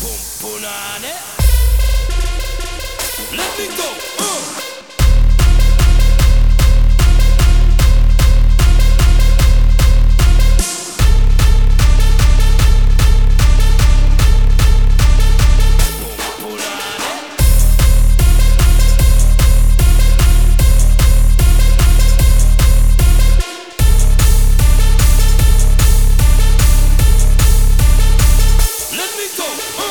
Boom, on it. Let me go. Uh. Let me go. Uh.